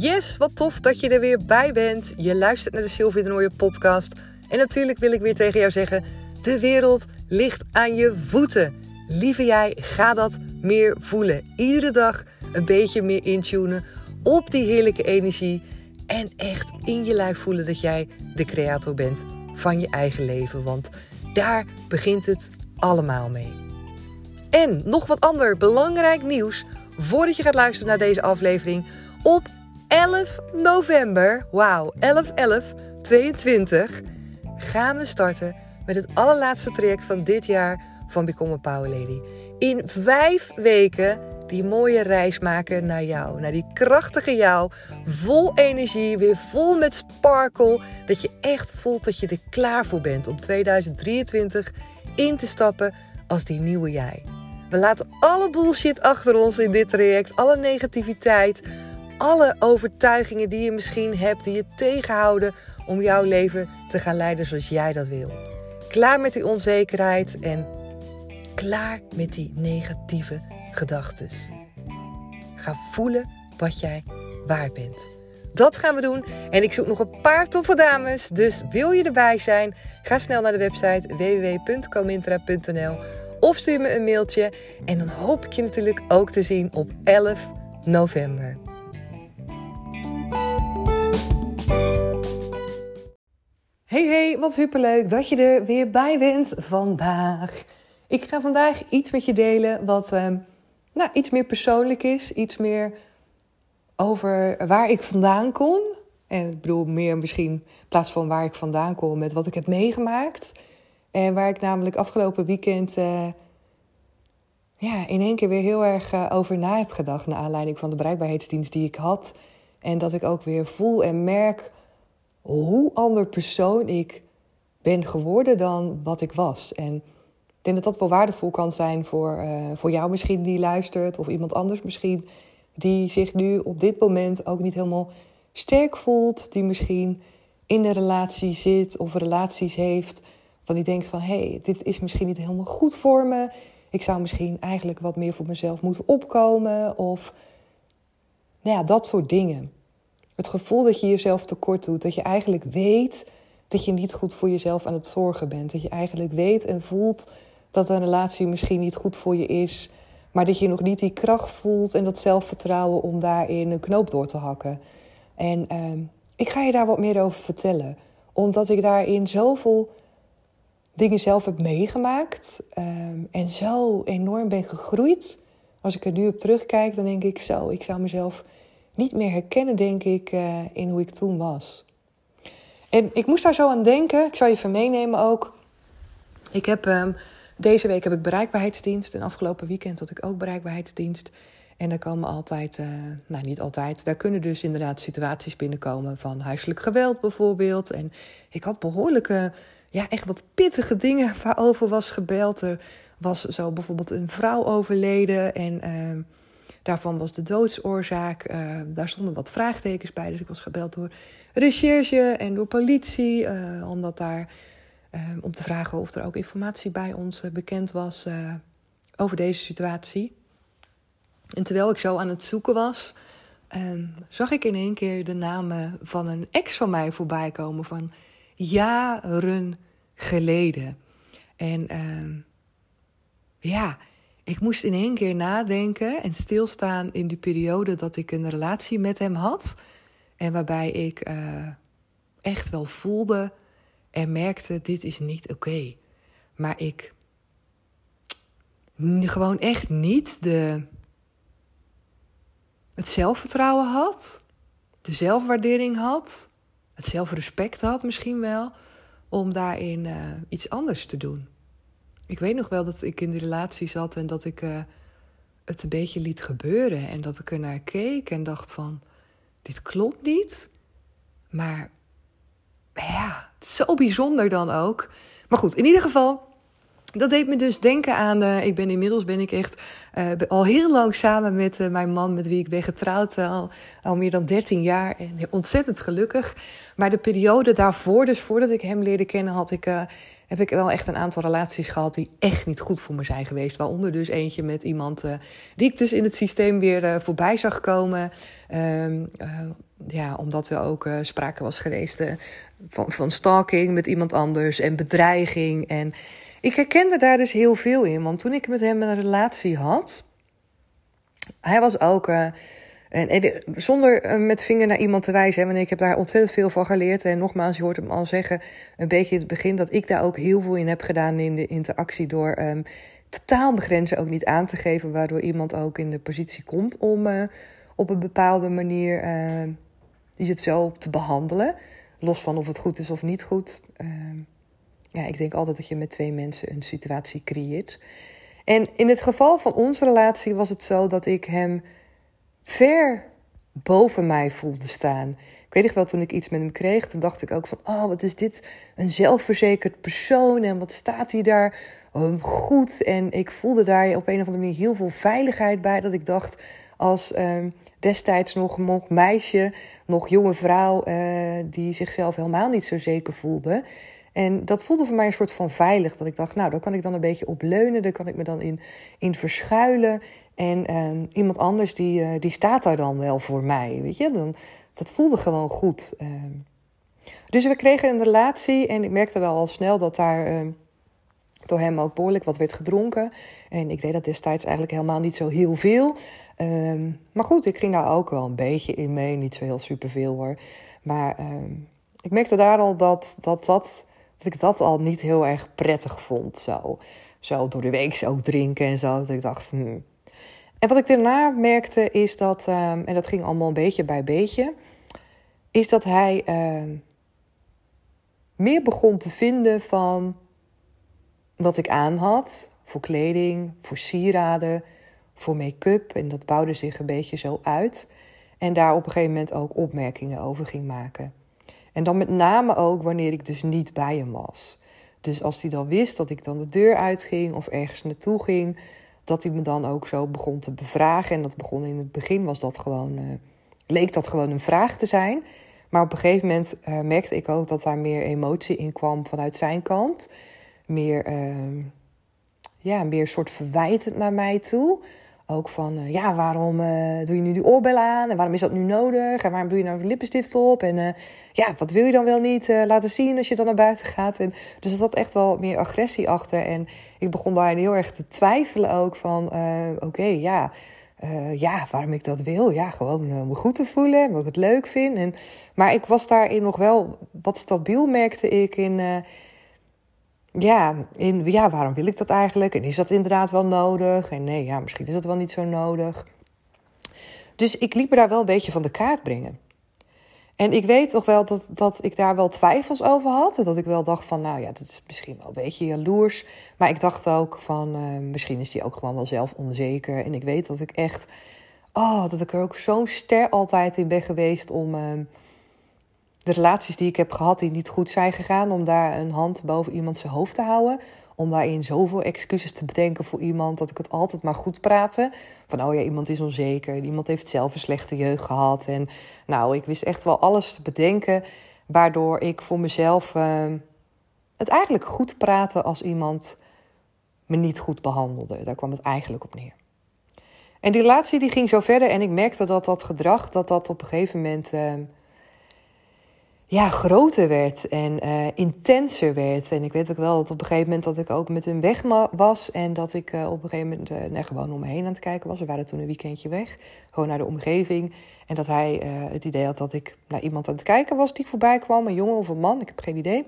Yes, wat tof dat je er weer bij bent. Je luistert naar de Sylvie de Nooie podcast. En natuurlijk wil ik weer tegen jou zeggen: de wereld ligt aan je voeten. Lieve jij, ga dat meer voelen. Iedere dag een beetje meer intunen op die heerlijke energie. En echt in je lijf voelen dat jij de creator bent van je eigen leven. Want daar begint het allemaal mee. En nog wat ander belangrijk nieuws voordat je gaat luisteren naar deze aflevering. Op 11 november, wauw, 11 11 22 gaan we starten met het allerlaatste traject van dit jaar van Become a Power Lady. In vijf weken die mooie reis maken naar jou, naar die krachtige jou, vol energie, weer vol met sparkle, dat je echt voelt dat je er klaar voor bent om 2023 in te stappen als die nieuwe jij. We laten alle bullshit achter ons in dit traject, alle negativiteit, alle overtuigingen die je misschien hebt, die je tegenhouden om jouw leven te gaan leiden zoals jij dat wil. Klaar met die onzekerheid en klaar met die negatieve gedachten. Ga voelen wat jij waard bent. Dat gaan we doen. En ik zoek nog een paar toffe dames. Dus wil je erbij zijn? Ga snel naar de website www.comintra.nl of stuur me een mailtje. En dan hoop ik je natuurlijk ook te zien op 11 november. Wat superleuk dat je er weer bij bent vandaag. Ik ga vandaag iets met je delen wat um, nou, iets meer persoonlijk is. Iets meer over waar ik vandaan kom. En ik bedoel meer misschien in plaats van waar ik vandaan kom met wat ik heb meegemaakt. En waar ik namelijk afgelopen weekend uh, ja, in één keer weer heel erg uh, over na heb gedacht. Naar aanleiding van de bereikbaarheidsdienst die ik had. En dat ik ook weer voel en merk hoe ander persoon ik ben geworden dan wat ik was. En ik denk dat dat wel waardevol kan zijn voor, uh, voor jou misschien die luistert, of iemand anders misschien die zich nu op dit moment ook niet helemaal sterk voelt, die misschien in een relatie zit of relaties heeft, van die denkt van hé, hey, dit is misschien niet helemaal goed voor me. Ik zou misschien eigenlijk wat meer voor mezelf moeten opkomen of nou ja, dat soort dingen. Het gevoel dat je jezelf tekort doet. Dat je eigenlijk weet dat je niet goed voor jezelf aan het zorgen bent. Dat je eigenlijk weet en voelt dat een relatie misschien niet goed voor je is. Maar dat je nog niet die kracht voelt en dat zelfvertrouwen om daarin een knoop door te hakken. En uh, ik ga je daar wat meer over vertellen. Omdat ik daarin zoveel dingen zelf heb meegemaakt. Uh, en zo enorm ben gegroeid. Als ik er nu op terugkijk, dan denk ik zo, ik zou mezelf niet meer herkennen, denk ik, uh, in hoe ik toen was. En ik moest daar zo aan denken. Ik zal je even meenemen ook. Ik heb um, deze week heb ik bereikbaarheidsdienst. En afgelopen weekend had ik ook bereikbaarheidsdienst. En daar komen altijd, uh, nou niet altijd, daar kunnen dus inderdaad situaties binnenkomen van huiselijk geweld bijvoorbeeld. En ik had behoorlijke, ja echt wat pittige dingen waarover was gebeld. Er was zo bijvoorbeeld een vrouw overleden en... Uh, Daarvan was de doodsoorzaak. Uh, daar stonden wat vraagtekens bij. Dus ik was gebeld door recherche en door politie. Uh, omdat daar, uh, om te vragen of er ook informatie bij ons bekend was over deze situatie. En terwijl ik zo aan het zoeken was, zag ik in één keer de namen van een ex van mij voorbij komen. Van jaren geleden. En ja ik moest in één keer nadenken en stilstaan in die periode dat ik een relatie met hem had. En waarbij ik uh, echt wel voelde en merkte: dit is niet oké. Maar ik gewoon echt niet de, het zelfvertrouwen had, de zelfwaardering had, het zelfrespect had misschien wel, om daarin uh, iets anders te doen. Ik weet nog wel dat ik in die relatie zat en dat ik uh, het een beetje liet gebeuren. En dat ik er naar keek en dacht van, dit klopt niet. Maar ja, zo bijzonder dan ook. Maar goed, in ieder geval, dat deed me dus denken aan. Uh, ik ben inmiddels ben ik echt uh, al heel lang samen met uh, mijn man, met wie ik ben getrouwd, al, al meer dan 13 jaar. En ontzettend gelukkig. Maar de periode daarvoor, dus voordat ik hem leerde kennen, had ik heb ik wel echt een aantal relaties gehad die echt niet goed voor me zijn geweest. Waaronder dus eentje met iemand die ik dus in het systeem weer voorbij zag komen. Uh, ja, omdat er ook sprake was geweest van, van stalking met iemand anders en bedreiging. En ik herkende daar dus heel veel in. Want toen ik met hem een relatie had, hij was ook en, en zonder eh, met vinger naar iemand te wijzen. Want ik heb daar ontzettend veel van geleerd. En nogmaals, je hoort hem al zeggen, een beetje in het begin, dat ik daar ook heel veel in heb gedaan in de interactie. Door um, totaal begrenzen ook niet aan te geven. Waardoor iemand ook in de positie komt om uh, op een bepaalde manier uh, het zo te behandelen. Los van of het goed is of niet goed. Uh, ja, ik denk altijd dat je met twee mensen een situatie creëert. En in het geval van onze relatie was het zo dat ik hem ver boven mij voelde staan. Ik weet nog wel, toen ik iets met hem kreeg, toen dacht ik ook van... oh, wat is dit een zelfverzekerd persoon en wat staat hij daar um, goed. En ik voelde daar op een of andere manier heel veel veiligheid bij... dat ik dacht, als um, destijds nog, nog meisje, nog jonge vrouw... Uh, die zichzelf helemaal niet zo zeker voelde... En dat voelde voor mij een soort van veilig. Dat ik dacht, nou, daar kan ik dan een beetje op leunen. Daar kan ik me dan in, in verschuilen. En uh, iemand anders die, uh, die staat daar dan wel voor mij. Weet je, dan, dat voelde gewoon goed. Uh, dus we kregen een relatie en ik merkte wel al snel dat daar ehm, door hem ook behoorlijk wat werd gedronken. En ik deed dat destijds eigenlijk helemaal niet zo heel veel. Ehm, maar goed, ik ging daar ook wel een beetje in mee. Niet zo heel superveel hoor. Maar ik merkte daar al dat, dat, dat, dat ik dat al niet heel erg prettig vond. Zo, zo door de week ook drinken en zo. Dat ik dacht, hmm, en wat ik daarna merkte is dat, ehm, en dat ging allemaal een beetje bij beetje, is dat hij ehm, meer begon te vinden van wat ik aan had. Voor kleding, voor sieraden, voor make-up. En dat bouwde zich een beetje zo uit. En daar op een gegeven moment ook opmerkingen over ging maken. En dan met name ook wanneer ik dus niet bij hem was. Dus als hij dan wist dat ik dan de deur uitging of ergens naartoe ging, dat hij me dan ook zo begon te bevragen. En dat begon in het begin, was dat gewoon, uh, leek dat gewoon een vraag te zijn. Maar op een gegeven moment uh, merkte ik ook dat daar meer emotie in kwam vanuit zijn kant. Meer, uh, ja, meer soort verwijtend naar mij toe. Ook van, uh, ja, waarom uh, doe je nu die oorbellen aan? En waarom is dat nu nodig? En waarom doe je nou lippenstift op? En uh, ja, wat wil je dan wel niet laten zien als je dan naar buiten gaat? En, dus er zat echt wel meer agressie achter. En ik begon daar heel erg te twijfelen ook van, oké, ja... ja, waarom ik dat wil. Ja, gewoon om me goed te voelen, wat ik het leuk vind. En, maar ik was daarin nog wel wat stabiel, merkte ik, in ja, in, ja, waarom wil ik dat eigenlijk? En is dat inderdaad wel nodig? En nee, ja, misschien is dat wel niet zo nodig. Dus ik liep me daar wel een beetje van de kaart brengen. En ik weet toch wel dat, dat ik daar wel twijfels over had. En dat ik wel dacht van, nou ja, dat is misschien wel een beetje jaloers. Maar ik dacht ook van, uh, misschien is die ook gewoon wel zelf onzeker. En ik weet dat ik echt, oh, dat ik er ook zo'n ster altijd in ben geweest om... Uh, de relaties die ik heb gehad die niet goed zijn gegaan, om daar een hand boven iemand zijn hoofd te houden. Om daarin zoveel excuses te bedenken voor iemand, dat ik het altijd maar goed praten. Van oh ja, iemand is onzeker, iemand heeft zelf een slechte jeugd gehad. En nou, ik wist echt wel alles te bedenken, waardoor ik voor mezelf uh, het eigenlijk goed praten als iemand me niet goed behandelde. Daar kwam het eigenlijk op neer. En die relatie die ging zo verder en ik merkte dat dat gedrag, dat dat op een gegeven moment... Uh, ja, groter werd en uh, intenser werd. En ik weet ook wel dat op een gegeven moment dat ik ook met hem weg was. En dat ik uh, op een gegeven moment uh, gewoon om me heen aan het kijken was. We waren toen een weekendje weg, gewoon naar de omgeving. En dat hij het idee had dat ik naar iemand aan het kijken was die voorbij kwam. Een jongen of een man, ik heb geen idee.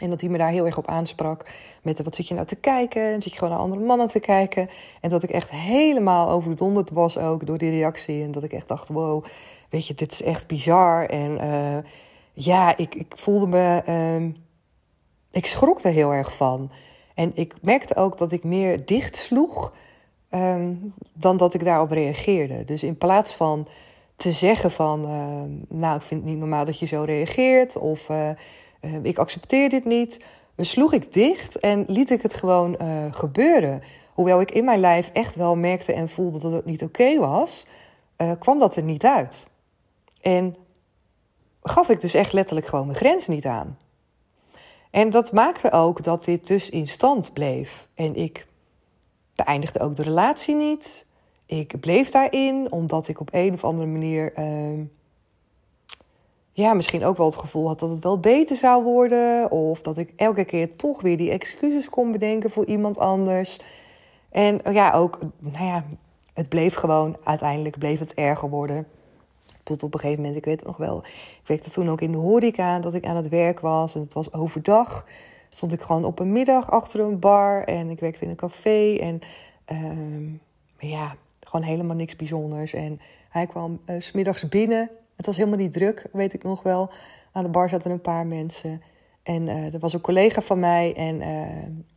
En dat hij me daar heel erg op aansprak. Met wat zit je nou te kijken? En zit je gewoon naar andere mannen te kijken? En dat ik echt helemaal overdonderd was ook door die reactie. En dat ik echt dacht, wow, weet je, dit is echt bizar. En ja, ik, ik voelde me. Uh, ik schrok er heel erg van. En ik merkte ook dat ik meer dicht sloeg um, dan dat ik daarop reageerde. Dus in plaats van te zeggen van, uh, nou, ik vind het niet normaal dat je zo reageert, of uh, ik accepteer dit niet, sloeg ik dicht en liet ik het gewoon uh, gebeuren. Hoewel ik in mijn lijf echt wel merkte en voelde dat het niet oké was, kwam dat er niet uit. En gaf ik dus echt letterlijk gewoon mijn grens niet aan. En dat maakte ook dat dit dus in stand bleef. En ik beëindigde ook de relatie niet. Ik bleef daarin omdat ik op een of andere manier. Uh, ja, misschien ook wel het gevoel had dat het wel beter zou worden. Of dat ik elke keer toch weer die excuses kon bedenken voor iemand anders. En ja, ook, nou ja, het bleef gewoon, uiteindelijk bleef het erger worden. Tot op een gegeven moment, ik weet het nog wel. Ik werkte toen ook in de horeca, dat ik aan het werk was. En het was overdag. Stond ik gewoon op een middag achter een bar. En ik werkte in een café. En uh, ja, gewoon helemaal niks bijzonders. En hij kwam uh, smiddags binnen. Het was helemaal niet druk, weet ik nog wel. Aan de bar zaten een paar mensen. En uh, er was een collega van mij. En uh,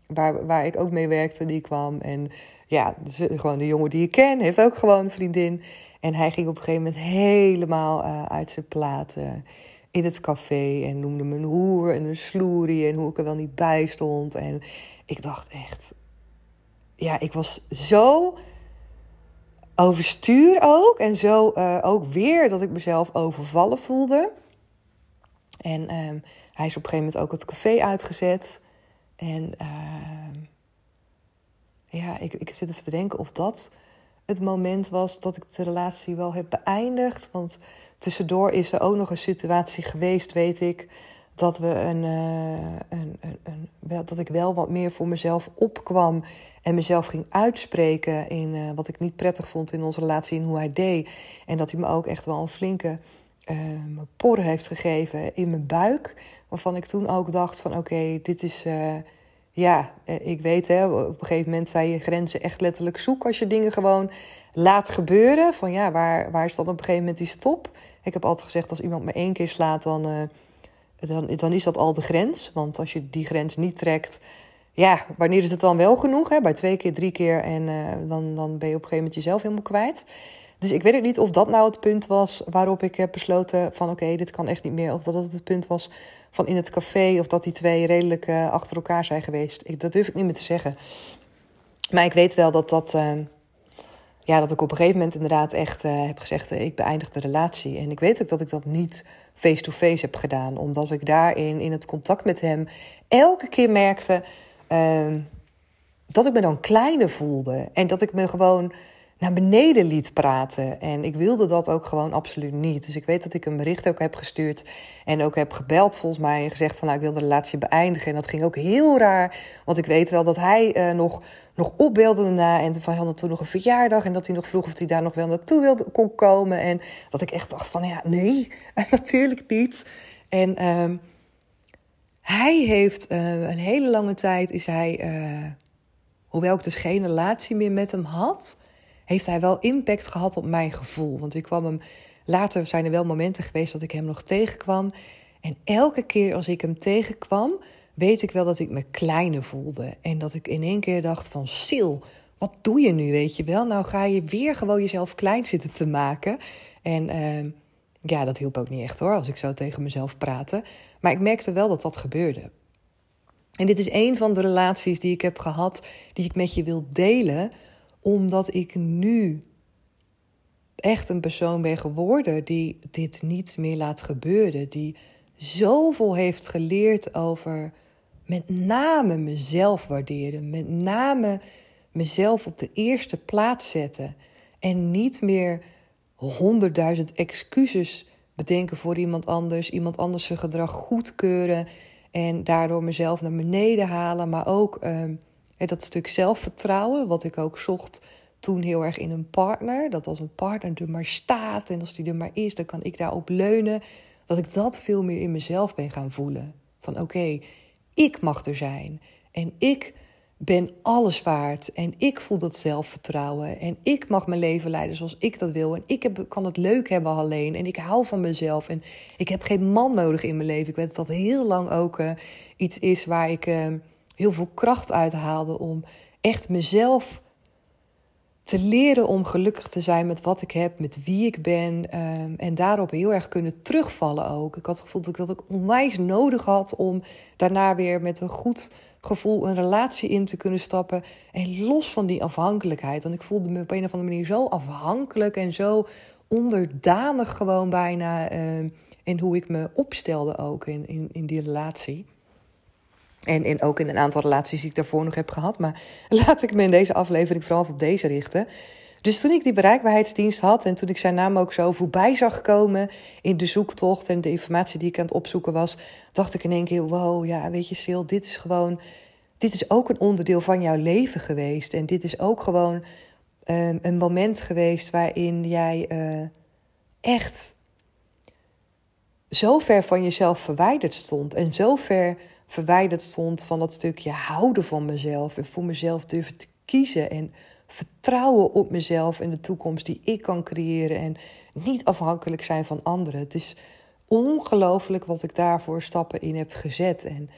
waar, waar ik ook mee werkte, die kwam. En ja, dus gewoon de jongen die ik ken, heeft ook gewoon een vriendin. En hij ging op een gegeven moment helemaal uit zijn platen in het café. En noemde me een hoer en een sloerie. En hoe ik er wel niet bij stond. En ik dacht echt. Ja, ik was zo overstuur ook. En zo ook weer dat ik mezelf overvallen voelde. En uh, hij is op een gegeven moment ook het café uitgezet. En uh, ja, ik, ik zit even te denken of dat het moment was dat ik de relatie wel heb beëindigd. Want tussendoor is er ook nog een situatie geweest, weet ik. Dat, we een, uh, een, een, een, dat ik wel wat meer voor mezelf opkwam. En mezelf ging uitspreken in uh, wat ik niet prettig vond in onze relatie. En hoe hij deed. En dat hij me ook echt wel een flinke uh, porren heeft gegeven in mijn buik. Waarvan ik toen ook dacht van oké, dit is ja, eh, ik weet hè, op een gegeven moment zijn je grenzen echt letterlijk zoek als je dingen gewoon laat gebeuren. Van ja, waar, waar is dan op een gegeven moment die stop? Ik heb altijd gezegd, als iemand me één keer slaat, dan, dan, dan is dat al de grens. Want als je die grens niet trekt, ja, wanneer is het dan wel genoeg? Hè? Bij twee keer, drie keer en dan, dan ben je op een gegeven moment jezelf helemaal kwijt. Dus ik weet ook niet of dat nou het punt was waarop ik heb besloten van oké, dit kan echt niet meer. Of dat het het punt was van in het café of dat die twee redelijk uh, achter elkaar zijn geweest. Ik, dat durf ik niet meer te zeggen. Maar ik weet wel dat dat. Uh, ja, dat ik op een gegeven moment inderdaad echt uh, heb gezegd: ik beëindig de relatie. En ik weet ook dat ik dat niet face-to-face -face heb gedaan, omdat ik daarin in het contact met hem elke keer merkte dat ik me dan kleiner voelde. En dat ik me gewoon naar beneden liet praten. En ik wilde dat ook gewoon absoluut niet. Dus ik weet dat ik een bericht ook heb gestuurd en ook heb gebeld volgens mij en gezegd van nou ik wil de relatie beëindigen. En dat ging ook heel raar, want ik weet wel dat hij uh, nog, nog opbelde daarna en van hadden toen nog een verjaardag en dat hij nog vroeg of hij daar nog wel naartoe wilde kon komen. En dat ik echt dacht van ja nee, natuurlijk niet. En uh, hij heeft uh, een hele lange tijd is hij, uh, hoewel ik dus geen relatie meer met hem had heeft hij wel impact gehad op mijn gevoel. Want ik kwam hem later zijn er wel momenten geweest dat ik hem nog tegenkwam. En elke keer als ik hem tegenkwam, weet ik wel dat ik me kleiner voelde. En dat ik in één keer dacht van Sil, wat doe je nu, weet je wel? Nou ga je weer gewoon jezelf klein zitten te maken. En uh, ja, dat hielp ook niet echt hoor, als ik zo tegen mezelf praatte. Maar ik merkte wel dat dat gebeurde. En dit is een van de relaties die ik heb gehad, die ik met je wil delen omdat ik nu echt een persoon ben geworden die dit niet meer laat gebeuren. Die zoveel heeft geleerd over met name mezelf waarderen. Met name mezelf op de eerste plaats zetten. En niet meer honderdduizend excuses bedenken voor iemand anders. Iemand anders zijn gedrag goedkeuren. En daardoor mezelf naar beneden halen. Maar ook... Dat stuk zelfvertrouwen, wat ik ook zocht toen heel erg in een partner. Dat als een partner er maar staat en als die er maar is, dan kan ik daarop leunen. Dat ik dat veel meer in mezelf ben gaan voelen. Van oké, ik mag er zijn. En ik ben alles waard. En ik voel dat zelfvertrouwen. En ik mag mijn leven leiden zoals ik dat wil. En ik heb, kan het leuk hebben alleen. En ik hou van mezelf. En ik heb geen man nodig in mijn leven. Ik weet dat dat heel lang ook uh, iets is waar ik. Uh, heel veel kracht uithaalde om echt mezelf te leren om gelukkig te zijn met wat ik heb, met wie ik ben. Um, en daarop heel erg kunnen terugvallen ook. Ik had het gevoel dat ik dat ook onwijs nodig had om daarna weer met een goed gevoel een relatie in te kunnen stappen. En los van die afhankelijkheid. Want ik voelde me op een of andere manier zo afhankelijk en zo onderdanig gewoon bijna. Um, en hoe ik me opstelde ook in, in, in die relatie. En, en ook in een aantal relaties die ik daarvoor nog heb gehad. Maar laat ik me in deze aflevering vooral op deze richten. Dus toen ik die bereikbaarheidsdienst had en toen ik zijn naam ook zo voorbij zag komen in de zoektocht en de informatie die ik aan het opzoeken was, dacht ik in één keer: wow, ja, weet je, Sil, dit is gewoon, dit is ook een onderdeel van jouw leven geweest. En dit is ook gewoon um, een moment geweest waarin jij uh, echt zo ver van jezelf verwijderd stond en zo ver verwijderd stond van dat stukje houden van mezelf en voor mezelf durven te kiezen en vertrouwen op mezelf en de toekomst die ik kan creëren en niet afhankelijk zijn van anderen. Het is ongelooflijk wat ik daarvoor stappen in heb gezet. En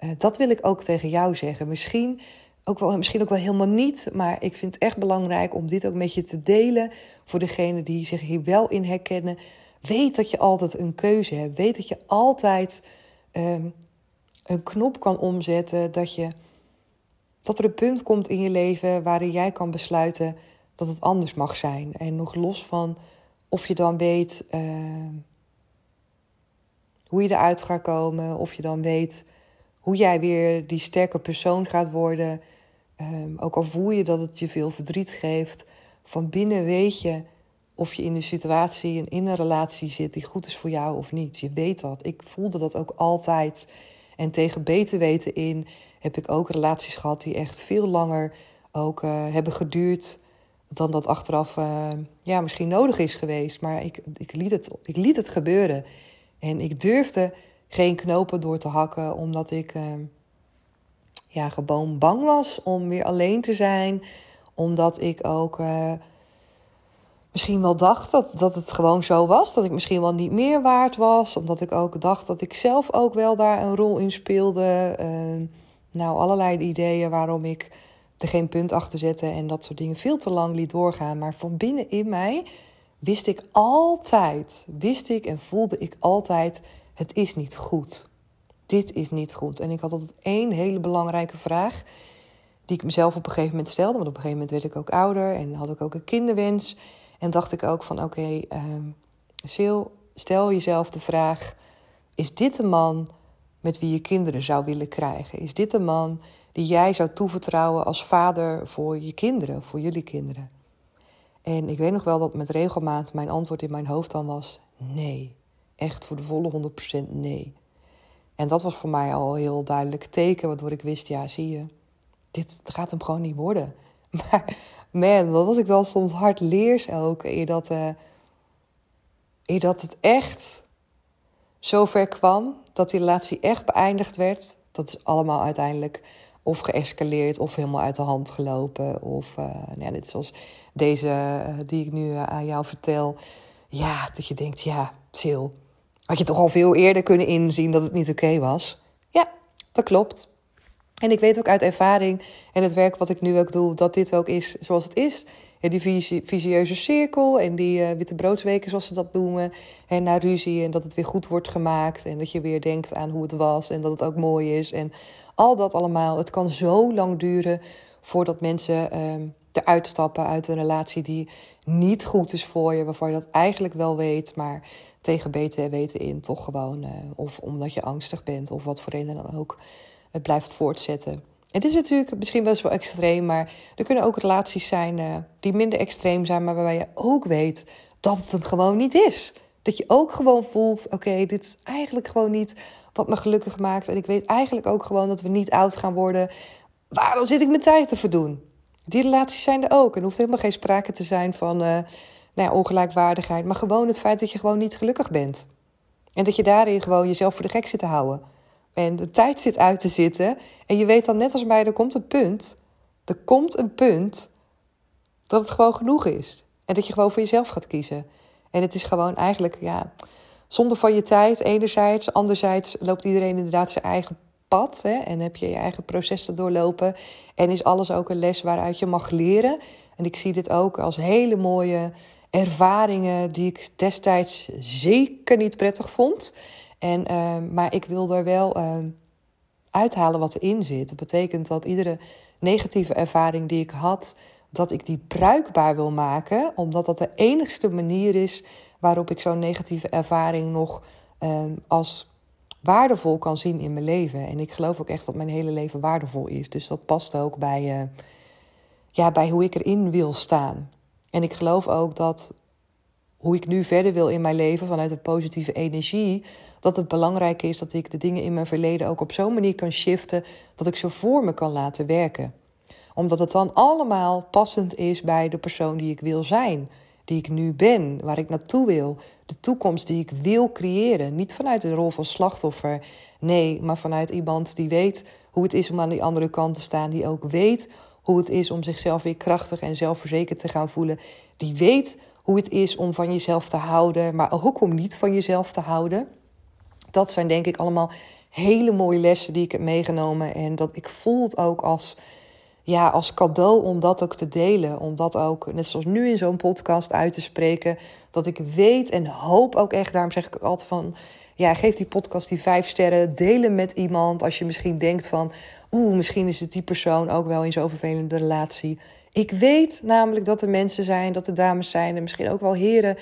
uh, dat wil ik ook tegen jou zeggen. Misschien ook, wel, misschien ook wel helemaal niet, maar ik vind het echt belangrijk om dit ook met je te delen voor degenen die zich hier wel in herkennen. Weet dat je altijd een keuze hebt. Weet dat je altijd um, een knop kan omzetten. Dat je dat er een punt komt in je leven waarin jij kan besluiten dat het anders mag zijn. En nog los van of je dan weet uh, hoe je eruit gaat komen, of je dan weet hoe jij weer die sterke persoon gaat worden. Um, ook al voel je dat het je veel verdriet geeft, van binnen weet je of je in een situatie in een relatie zit die goed is voor jou of niet. Je weet dat. Ik voelde dat ook altijd. En tegen beter weten in heb ik ook relaties gehad die echt veel langer ook uh, hebben geduurd dan dat achteraf uh, ja, misschien nodig is geweest. Maar ik, ik, liet het, ik liet het gebeuren. En ik durfde geen knopen door te hakken, omdat ik uh, ja, gewoon bang was om weer alleen te zijn. Omdat ik ook misschien wel dacht dat, dat het gewoon zo was. Dat ik misschien wel niet meer waard was. Omdat ik ook dacht dat ik zelf ook wel daar een rol in speelde. Nou, allerlei ideeën waarom ik er geen punt achter zette en dat soort dingen veel te lang liet doorgaan. Maar van binnen in mij wist ik altijd, wist ik en voelde ik altijd: het is niet goed. Dit is niet goed. En ik had altijd één hele belangrijke vraag die ik mezelf op een gegeven moment stelde. Want op een gegeven moment werd ik ook ouder en had ik ook een kinderwens. En dacht ik ook van oké, uh, stel jezelf de vraag: is dit de man met wie je kinderen zou willen krijgen? Is dit de man die jij zou toevertrouwen als vader voor je kinderen, voor jullie kinderen? En ik weet nog wel dat met regelmaat mijn antwoord in mijn hoofd dan was: nee. Echt voor de volle 100% nee. En dat was voor mij al een heel duidelijk teken, waardoor ik wist: ja, zie je, dit gaat hem gewoon niet worden. Maar man, wat was ik dan soms hard leers ook, eer dat, uh, dat het echt zover kwam dat die relatie echt beëindigd werd. Dat is allemaal uiteindelijk of geëscaleerd of helemaal uit de hand gelopen. Of uh, nou ja, net zoals deze uh, die ik nu aan jou vertel. Ja, dat je denkt, ja, Sil, had je toch al veel eerder kunnen inzien dat het niet oké was? Ja, dat klopt. En ik weet ook uit ervaring en het werk wat ik nu ook doe, dat dit ook is zoals het is die visieuze cirkel en die uh, witte broodsweken, zoals ze dat noemen. En naar ruzie en dat het weer goed wordt gemaakt. En dat je weer denkt aan hoe het was en dat het ook mooi is. En al dat allemaal. Het kan zo lang duren voordat mensen uh, eruit stappen uit een relatie die niet goed is voor je. Waarvan je dat eigenlijk wel weet, maar tegen beter weten in toch gewoon. Uh, of omdat je angstig bent of wat voor reden dan ook. Het blijft voortzetten. Het is natuurlijk misschien best wel extreem, maar er kunnen ook relaties zijn uh, die minder extreem zijn, maar waarbij je ook weet dat het hem gewoon niet is. Dat je ook gewoon voelt: oké, dit is eigenlijk gewoon niet wat me gelukkig maakt. En ik weet eigenlijk ook gewoon dat we niet oud gaan worden. Waarom zit ik mijn tijd te verdoen? Die relaties zijn er ook. En er hoeft helemaal geen sprake te zijn van uh, nou ja, ongelijkwaardigheid, maar gewoon het feit dat je gewoon niet gelukkig bent. En dat je daarin gewoon jezelf voor de gek zit te houden en de tijd zit uit te zitten. En je weet dan net als mij, er komt een punt. Er komt een punt dat het gewoon genoeg is. En dat je gewoon voor jezelf gaat kiezen. En het is gewoon eigenlijk, ja, zonder van je tijd enerzijds. Anderzijds loopt iedereen inderdaad zijn eigen pad. Hè, en heb je je eigen proces te doorlopen. En is alles ook een les waaruit je mag leren. En ik zie dit ook als hele mooie ervaringen die ik destijds zeker niet prettig vond. En, uh, maar ik wil er wel uh, uithalen wat erin zit. Dat betekent dat iedere negatieve ervaring die ik had, dat ik die bruikbaar wil maken, omdat dat de enigste manier is waarop ik zo'n negatieve ervaring nog uh, als waardevol kan zien in mijn leven. En ik geloof ook echt dat mijn hele leven waardevol is. Dus dat past ook bij, uh, ja, bij hoe ik erin wil staan. En ik geloof ook dat hoe ik nu verder wil in mijn leven vanuit een positieve energie, dat het belangrijk is dat ik de dingen in mijn verleden ook op zo'n manier kan shiften dat ik ze voor me kan laten werken. Omdat het dan allemaal passend is bij de persoon die ik wil zijn, die ik nu ben, waar ik naartoe wil, de toekomst die ik wil creëren. Niet vanuit de rol van slachtoffer, nee, maar vanuit iemand die weet hoe het is om aan die andere kant te staan, die ook weet hoe het is om zichzelf weer krachtig en zelfverzekerd te gaan voelen, die weet hoe het is om van jezelf te houden, maar ook om niet van jezelf te houden. Dat zijn denk ik allemaal hele mooie lessen die ik heb meegenomen. En dat ik voel het ook als, ja, als cadeau om dat ook te delen. Om dat ook, net zoals nu in zo'n podcast, uit te spreken. Dat ik weet en hoop ook echt, daarom zeg ik ook altijd van... Ja, geef die podcast die vijf sterren. Delen met iemand als je misschien denkt van... Oeh, misschien is het die persoon ook wel in zo'n vervelende relatie. Ik weet namelijk dat er mensen zijn, dat er dames zijn en misschien ook wel heren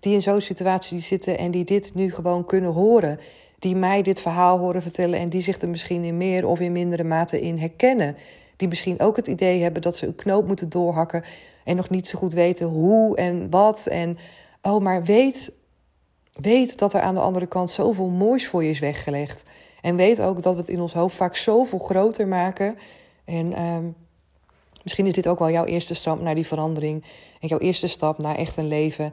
die in zo'n situatie zitten en die dit nu gewoon kunnen horen. Die mij dit verhaal horen vertellen en die zich er misschien in meer of in mindere mate in herkennen. Die misschien ook het idee hebben dat ze een knoop moeten doorhakken en nog niet zo goed weten hoe en wat. En oh, maar weet, weet dat er aan de andere kant zoveel moois voor je is weggelegd. En weet ook dat we het in ons hoofd vaak zoveel groter maken. En ehm, Misschien is dit ook wel jouw eerste stap naar die verandering. En jouw eerste stap naar echt een leven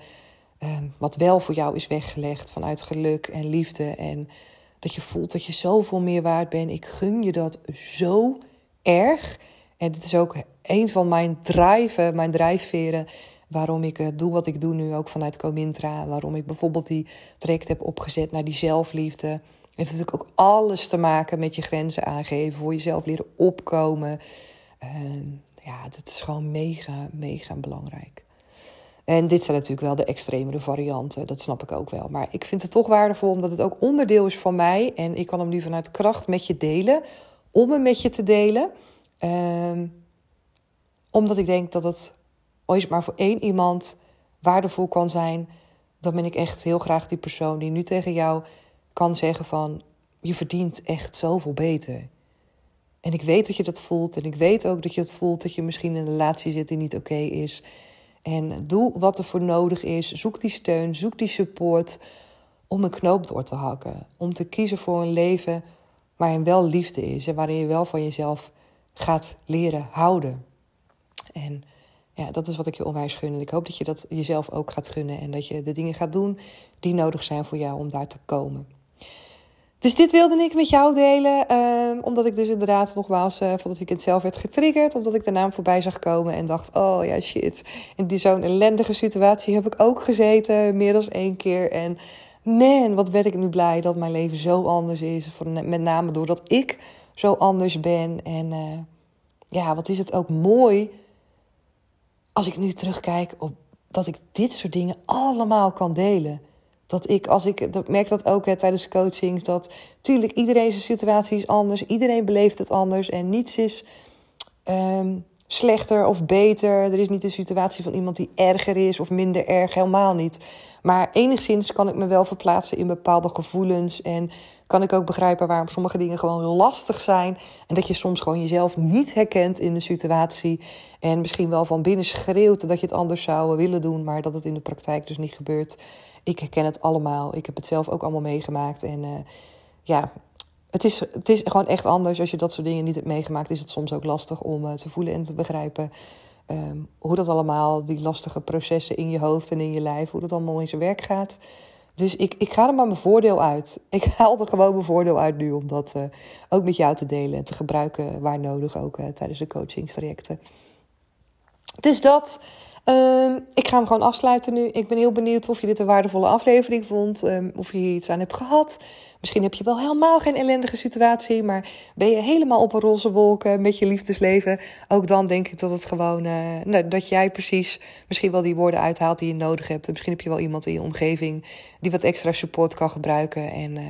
ehm, wat wel voor jou is weggelegd vanuit geluk en liefde. En dat je voelt dat je zoveel meer waard bent. Ik gun je dat zo erg. En dit is ook een van mijn drijven, mijn drijfveren. Waarom ik uh, doe wat ik doe nu ook vanuit Comintra. Waarom ik bijvoorbeeld die traject heb opgezet naar die zelfliefde. Het heeft natuurlijk ook alles te maken met je grenzen aangeven. Voor jezelf leren opkomen. Uh, ja, dat is gewoon mega, mega belangrijk. En dit zijn natuurlijk wel de extremere varianten, dat snap ik ook wel. Maar ik vind het toch waardevol omdat het ook onderdeel is van mij. En ik kan hem nu vanuit kracht met je delen, om hem met je te delen. Um, omdat ik denk dat het ooit maar voor één iemand waardevol kan zijn. Dan ben ik echt heel graag die persoon die nu tegen jou kan zeggen van... je verdient echt zoveel beter. En ik weet dat je dat voelt. En ik weet ook dat je het voelt dat je misschien in een relatie zit die niet oké is. En doe wat er voor nodig is. Zoek die steun, zoek die support om een knoop door te hakken. Om te kiezen voor een leven waarin wel liefde is en waarin je wel van jezelf gaat leren houden. En ja, dat is wat ik je onwijs gun. En ik hoop dat je dat jezelf ook gaat gunnen en dat je de dingen gaat doen die nodig zijn voor jou om daar te komen. Dus dit wilde ik met jou delen, ehm, omdat ik dus inderdaad nogmaals uh, van het weekend zelf werd getriggerd. Omdat ik de naam voorbij zag komen en dacht, oh ja shit. In zo'n ellendige situatie heb ik ook gezeten, meer dan één keer. En man, wat ben ik nu blij dat mijn leven zo anders is. Met name doordat ik zo anders ben. En uh, ja, wat is het ook mooi als ik nu terugkijk op dat ik dit soort dingen allemaal kan delen. Dat ik, als ik, dat merk dat ook hè, tijdens coachings, dat tuurlijk iedereen zijn situatie is anders, iedereen beleeft het anders en niets is um, slechter of beter. Er is niet een situatie van iemand die erger is of minder erg, helemaal niet. Maar enigszins kan ik me wel verplaatsen in bepaalde gevoelens en kan ik ook begrijpen waarom sommige dingen gewoon lastig zijn. En dat je soms gewoon jezelf niet herkent in een situatie. En misschien wel van binnen schreeuwt dat je het anders zou willen doen, maar dat het in de praktijk dus niet gebeurt ik herken het allemaal. Ik heb het zelf ook allemaal meegemaakt. En uh, ja, het is, het is gewoon echt anders. Als je dat soort dingen niet hebt meegemaakt, is het soms ook lastig om uh, te voelen en te begrijpen. Um, hoe dat allemaal, die lastige processen in je hoofd en in je lijf, hoe dat allemaal in zijn werk gaat. Dus ik, ik ga er maar mijn voordeel uit. Ik haal er gewoon mijn voordeel uit nu om dat uh, ook met jou te delen en te gebruiken waar nodig ook tijdens de coachingstrajecten. Dus dat. Um, ik ga hem gewoon afsluiten nu. Ik ben heel benieuwd of je dit een waardevolle aflevering vond. Um, of je hier iets aan hebt gehad. Misschien heb je wel helemaal geen ellendige situatie. Maar ben je helemaal op een roze wolken met je liefdesleven. Ook dan denk ik dat het gewoon. Uh, nou, dat jij precies misschien wel die woorden uithaalt die je nodig hebt. En misschien heb je wel iemand in je omgeving die wat extra support kan gebruiken. En. Uh,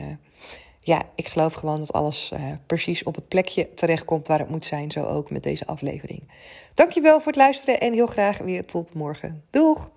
ja, ik geloof gewoon dat alles uh, precies op het plekje terechtkomt waar het moet zijn. Zo ook met deze aflevering. Dankjewel voor het luisteren en heel graag weer tot morgen. Doeg!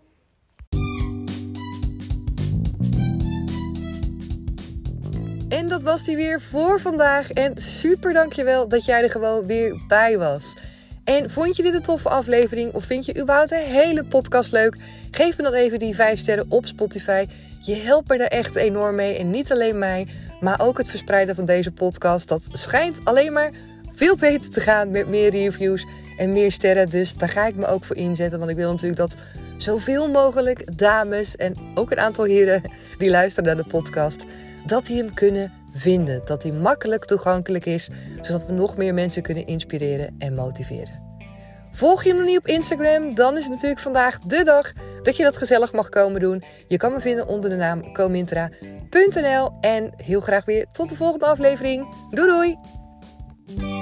En dat was die weer voor vandaag. En super dankjewel dat jij er gewoon weer bij was. En vond je dit een toffe aflevering of vind je überhaupt de hele podcast leuk? Geef me dan even die 5 sterren op Spotify. Je helpt me daar echt enorm mee. En niet alleen mij, maar ook het verspreiden van deze podcast. Dat schijnt alleen maar veel beter te gaan met meer reviews en meer sterren. Dus daar ga ik me ook voor inzetten. Want ik wil natuurlijk dat zoveel mogelijk dames en ook een aantal heren die luisteren naar de podcast, dat die hem kunnen vinden. Dat hij makkelijk toegankelijk is, zodat we nog meer mensen kunnen inspireren en motiveren. Volg je hem nog niet op Instagram? Dan is het natuurlijk vandaag de dag dat je dat gezellig mag komen doen. Je kan me vinden onder de naam comintra.nl. En heel graag weer tot de volgende aflevering. Doei doei!